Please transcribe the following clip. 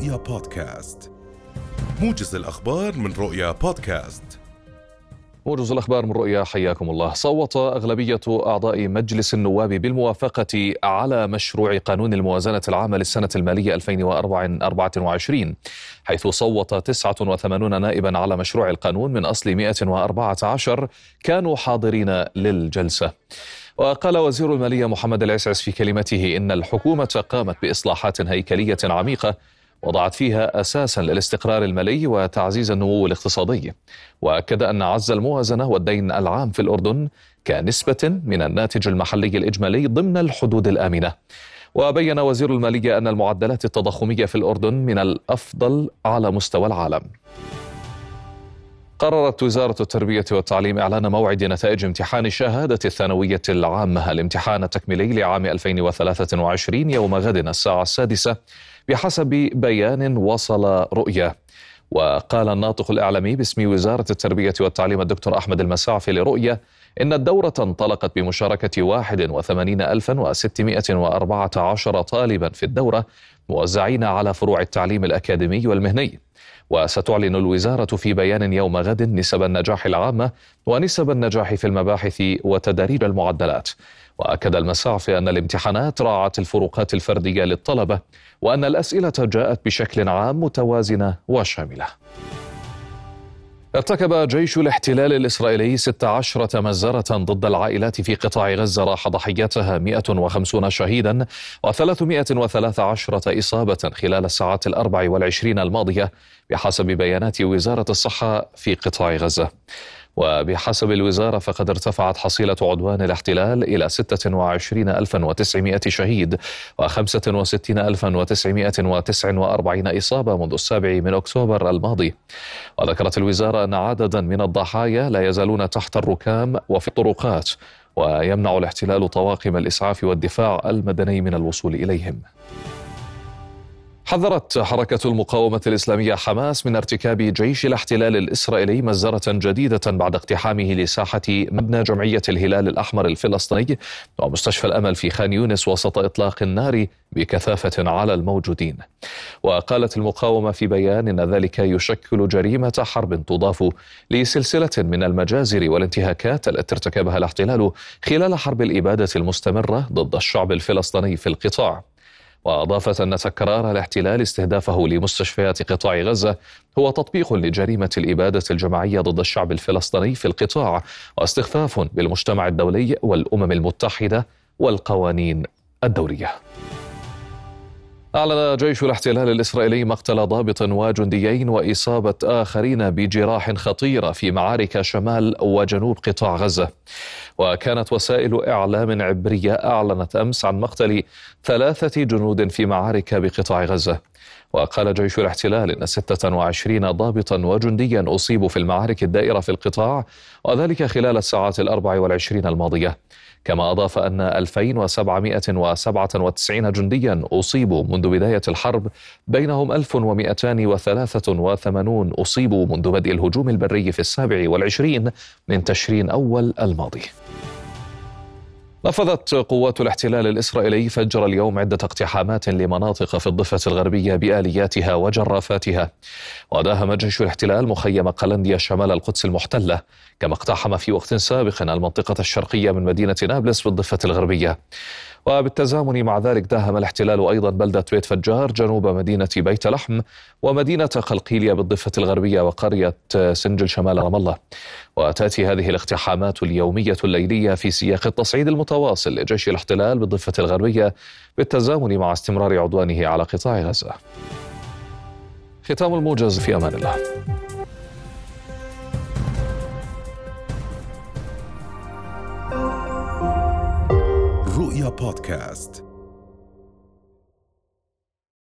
رؤيا بودكاست. موجز الأخبار من رؤيا بودكاست. موجز الأخبار من رؤيا حياكم الله. صوت أغلبية أعضاء مجلس النواب بالموافقة على مشروع قانون الموازنة العامة للسنة المالية 2024 حيث صوت 89 نائبا على مشروع القانون من أصل 114 كانوا حاضرين للجلسة. وقال وزير المالية محمد العسعس في كلمته إن الحكومة قامت بإصلاحات هيكلية عميقة وضعت فيها أساسا للاستقرار المالي وتعزيز النمو الاقتصادي. وأكد أن عز الموازنة والدين العام في الأردن كنسبة من الناتج المحلي الإجمالي ضمن الحدود الآمنة. وبين وزير المالية أن المعدلات التضخمية في الأردن من الأفضل على مستوى العالم. قررت وزارة التربية والتعليم إعلان موعد نتائج امتحان الشهادة الثانوية العامة. الامتحان التكميلي لعام 2023 يوم غد الساعة السادسة بحسب بيان وصل رؤية. وقال الناطق الإعلامي باسم وزارة التربية والتعليم الدكتور أحمد المساعفي لرؤية إن الدورة انطلقت بمشاركة 81614 طالبا في الدورة موزعين على فروع التعليم الأكاديمي والمهني. وستعلن الوزارة في بيان يوم غد نسب النجاح العامة ونسب النجاح في المباحث وتداريج المعدلات. وأكد المساعفي أن الامتحانات راعت الفروقات الفردية للطلبة وأن الأسئلة جاءت بشكل عام متوازنة وشاملة. ارتكب جيش الاحتلال الإسرائيلي 16 مزرة ضد العائلات في قطاع غزة راح ضحيتها 150 شهيدا و313 إصابة خلال الساعات الأربع والعشرين الماضية بحسب بيانات وزارة الصحة في قطاع غزة. وبحسب الوزارة فقد ارتفعت حصيلة عدوان الاحتلال إلى 26900 شهيد و65949 إصابة منذ السابع من أكتوبر الماضي. وذكرت الوزارة أن عددا من الضحايا لا يزالون تحت الركام وفي الطرقات ويمنع الاحتلال طواقم الإسعاف والدفاع المدني من الوصول إليهم. حذرت حركة المقاومة الإسلامية حماس من ارتكاب جيش الاحتلال الإسرائيلي مزرة جديدة بعد اقتحامه لساحة مبنى جمعية الهلال الأحمر الفلسطيني ومستشفى الأمل في خان يونس وسط إطلاق النار بكثافة على الموجودين. وقالت المقاومة في بيان إن ذلك يشكل جريمة حرب تضاف لسلسلة من المجازر والانتهاكات التي ارتكبها الاحتلال خلال حرب الإبادة المستمرة ضد الشعب الفلسطيني في القطاع. وأضافت أن تكرار الاحتلال استهدافه لمستشفيات قطاع غزة هو تطبيق لجريمة الإبادة الجماعية ضد الشعب الفلسطيني في القطاع واستخفاف بالمجتمع الدولي والأمم المتحدة والقوانين الدولية. أعلن جيش الاحتلال الإسرائيلي مقتل ضابط وجنديين وإصابة آخرين بجراح خطيرة في معارك شمال وجنوب قطاع غزة. وكانت وسائل إعلام عبرية أعلنت أمس عن مقتل ثلاثة جنود في معارك بقطاع غزة. وقال جيش الاحتلال إن 26 ضابطا وجنديا أصيبوا في المعارك الدائرة في القطاع وذلك خلال الساعات الأربع والعشرين الماضية. كما أضاف أن 2797 جنديا أصيبوا منذ بداية الحرب بينهم 1283 أصيبوا منذ بدء الهجوم البري في السابع والعشرين من تشرين أول الماضي. نفذت قوات الاحتلال الإسرائيلي فجر اليوم عدة اقتحامات لمناطق في الضفة الغربية بآلياتها وجرافاتها. وداهم جيش الاحتلال مخيم قلنديا شمال القدس المحتلة كما اقتحم في وقت سابق المنطقة الشرقية من مدينة نابلس بالضفة الغربية. وبالتزامن مع ذلك داهم الاحتلال أيضا بلدة بيت فجار جنوب مدينة بيت لحم ومدينة قلقيلية بالضفة الغربية وقرية سنجل شمال رام الله. وتأتي هذه الاقتحامات اليومية الليلية في سياق التصعيد المتواصل لجيش الاحتلال بالضفة الغربية بالتزامن مع استمرار عدوانه على قطاع غزة. ختام الموجز في أمان الله. رؤيا بودكاست